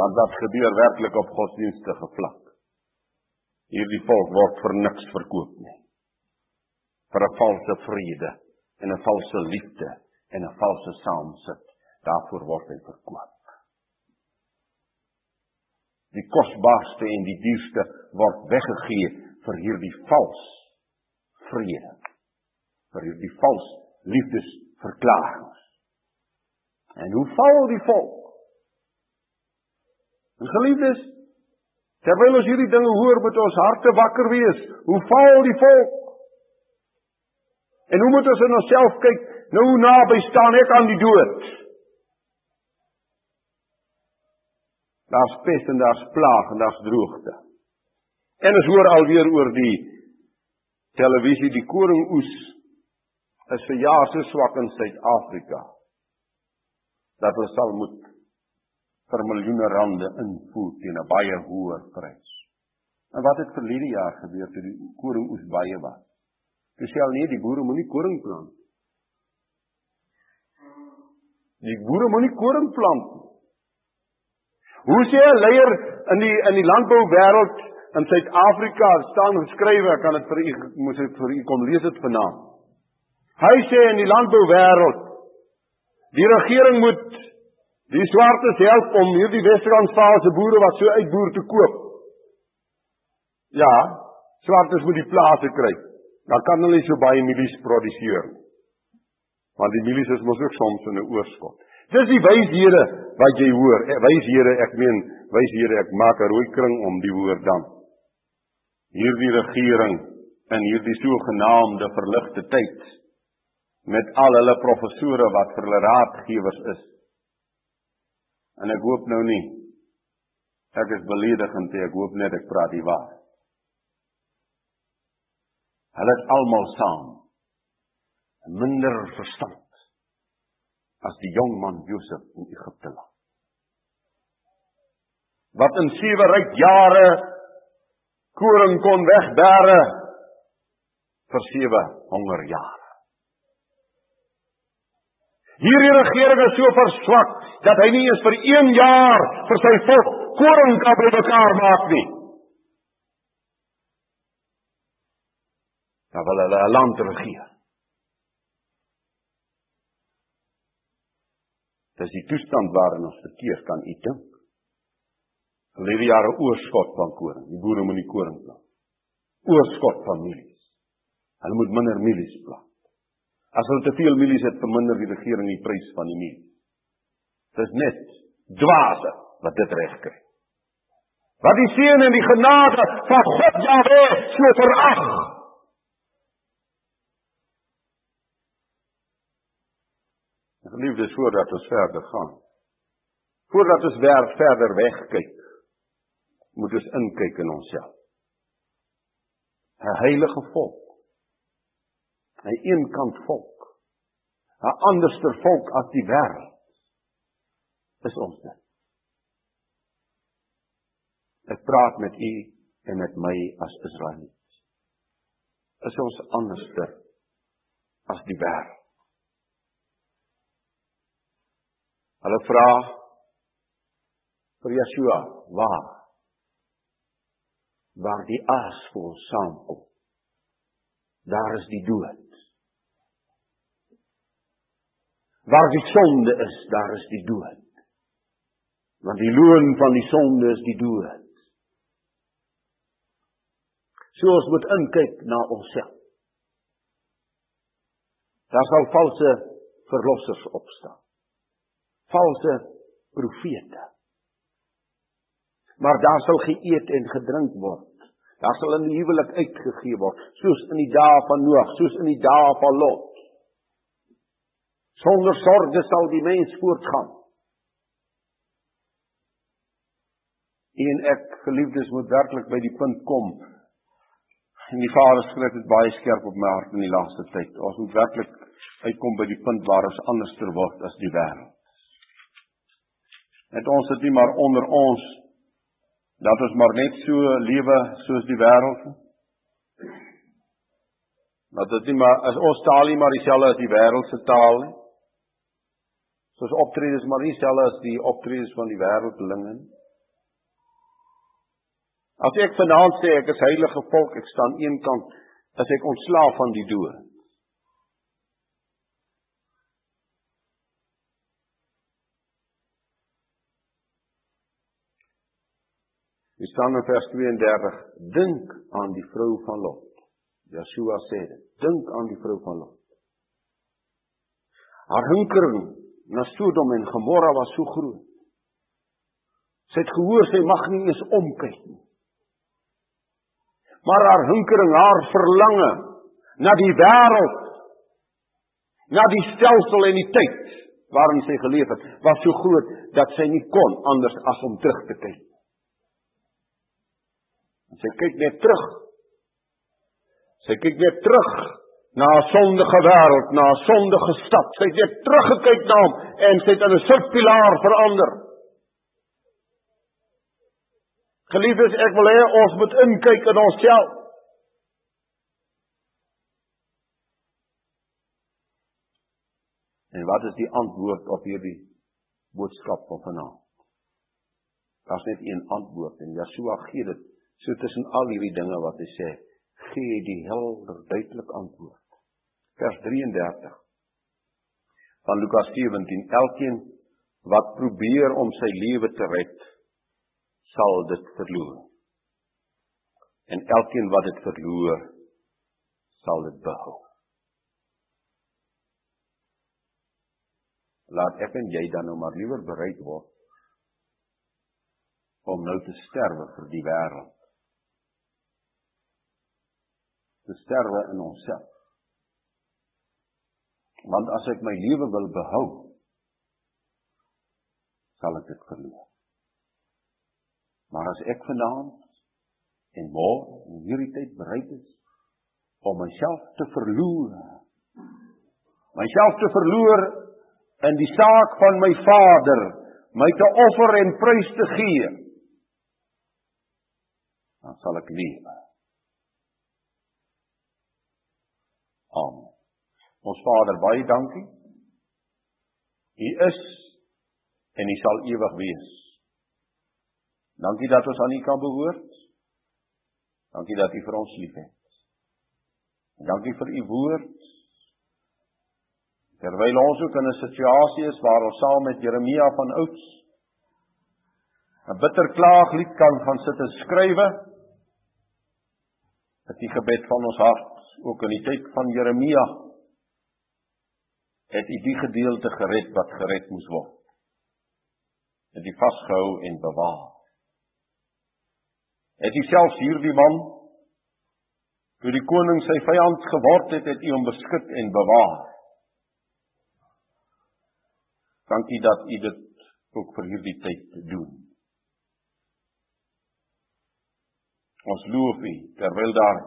Want wat gebeur werklik op godsdienstige vlak? Hierdie volk word vir niks verkoop nie. Vir 'n valse vrede en 'n valse liefde en 'n valse saamsit, daarvoor word hy verkoop. Die kosbaarste en die duurste word weggegee vir hierdie vals vrede. Vir hierdie vals liefdesverklaringe. En hoe val die volk? En geliefdes, terwyl ons hierdie dinge hoor, moet ons harte wakker wees. Hoe val die volk? En hoe moet ons in onsself kyk? Nou naby staan ek aan die dood. Daar's pes en daar's plaag en daar's droogte. En ons hoor alweer oor die televisie die koringoes is vir jaar so swak in Suid-Afrika dat hulle sal moet vir miljoene rande invoer teen 'n baie hoër prys. En wat het verlede jaar gebeur toe die koringoes baie was? Toe sê al nee, die boere moenie koring plant. Die boere moenie koring plant nie. Hoe sê 'n leier in die in die landbouwêreld in Suid-Afrika staan geskrywe, kan dit vir u moet ek vir u kom lees dit vanaand. Hy sê in die landbouwêreld Die regering moet die swartes help om hierdie Wes-Kaapse boere wat so uitboer te koop. Ja, swartes moet die plase kry. Dan kan hulle so baie mielies produseer. Want die mielies is mos ook soms in 'n oorskot. Dis die wyshede wat jy hoor. Eh, wyshede, ek meen, wyshede, ek maak 'n rooi kring om die woord dan. Hierdie regering in hierdie sogenaamde verligte tyd met al hulle professore wat vir hulle raadgewers is. En ek hoop nou nie ek is beledigend, ek hoop net ek praat die waarheid. Hulle is almal saam. Minder verstand as die jong man Josef in Egipte land. Wat in sewe ryk jare koring kon wegbere vir sewe hongerjare. Hierdie regering is so verswak dat hy nie eens vir 1 jaar vir sy volk koring kan bymekaar maak nie. Dan wil hulle 'n land regeer. Dis die toestand waarin ons verkeer kan u dink. Verlede jare oorskot van koring. Die boere moet nie koring plant. Oorskot van mielies. Hulle moet minder mielies plant. As hulle te veel mielies het, verminder die regering die prys van die mielies. Dis net dwaase wat dit reg kry. Wat die seën en die genade van God Jahwe so verag. Geliefdes, voordat ons verder gaan, voordat ons weer verder wegkyk, moet ons inkyk in onsself. 'n Heilige volk 'n eenkant volk. 'n anderster volk as die wêreld. Is ons dit? Ek praat met u en met my as Israeliet. Is ons anderster as die wêreld? Hulle vra vir Yeshua, waar? Waar die aas ons saamkom. Daar is die dood. Waar die sonde is, daar is die dood. Want die loon van die sonde is die dood. So ons moet inkyk na onsself. Daar sal valse verlossers opstaan. Valse profete. Maar daar sal geëet en gedrink word. Daar sal 'n huwelik uitgegee word, soos in die dae van Noag, soos in die dae van Lot. Sonder sorge sal die mens voortgaan. En ek geliefdes moet werklik by die punt kom. En die Vader skryf dit baie skerp op my hart in die laaste tyd. Ons moet werklik uitkom by die punt waar ons anderster word as die wêreld. Net ons sit nie maar onder ons dat ons maar net so lewe soos die wêreld. Dat dit nie maar as ons taal nie maar dieselfde as die wêreld se taal nie. Soos optredes maar nie selfs as die optredes van die wêreldlinge. As ek vanaand sê ek is heilige volk, ek staan een kant, as ek ontslaaf van die dood. Dit staan in vers 32: Dink aan die vrou van Lot. Joshua sê dit. Dink aan die vrou van Lot. Haar hinkering na Sodom en Gomorra was so groot. Sy het gehoor sy mag nie eens omkyk nie. Maar haar hinkering, haar verlange na die wêreld, na die stelsel en die tyd waarin sy geleef het, was so groot dat sy nie kon anders as om terug te kyk. En sy kyk net terug. Sy kyk net terug na 'n sondige wêreld, na 'n sondige stad. Sy het net teruggekyk na hom en sy het in 'n soutpilaar verander. Geliefdes, ek wil hê ons moet inkyk in onsself. En wat is die antwoord op hierdie boodskap van vanaand? Daar's net een antwoord en Yeshua gee dit so tussen al hierdie dinge wat hy sê, gee die helder duidelik antwoord. Vers 33 van Lukas 17: Elkeen wat probeer om sy lewe te red, sal dit verloor. En elkeen wat dit verloor, sal dit behou. Laat ek en jy dan nou maar liewer bereid word om nou te sterwe vir die wêreld. Te sterwe in onsself. Want as ek my lewe wil behou, sal ek dit verloor. Maar as ek vanaand en môre in hierdie tyd bereid is om myself te verloor, myself te verloor in die saak van my Vader, my te offer en prys te gee, dan sal ek lewe. Amen. Ons Vader, baie dankie. U is en u sal ewig wees. Dankie dat ons aan U kan behoort. Dankie dat U vir ons liefhet. Dankie vir U woord. Terwyl ons ook in 'n situasie is waar ons saam met Jeremia van ouds 'n bitter klaaglied kan gaan sit en skrywe, dat die gebed van ons hart ook in die tyd van Jeremia het U die gedeelte gered wat gered moes word. Het U vasgehou en bewaar het hy selfs hierdie man toe die koning sy vyand geword het, het hy hom beskik en bewaar. Dankie dat u dit ook vir hierdie tyd doen. Ons loof u terwyl daar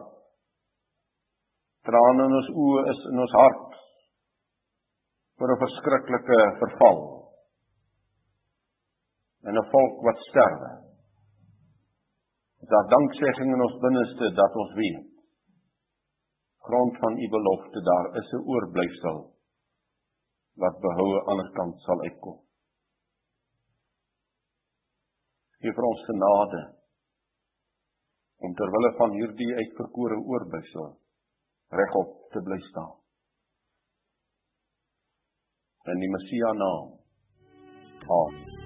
trane in ons oë is in ons hart vir 'n verskriklike verval en 'n volk wat sterwe daar danksegging in ons binneste dat ons weet grond van u belofte daar is 'n oorblyfsel wat behoue aan die kant sal uitkom. Gee vir ons genade om ter wille van hierdie uitverkore oorblyfsel regop te bly staan. In die Messia naam. Amen.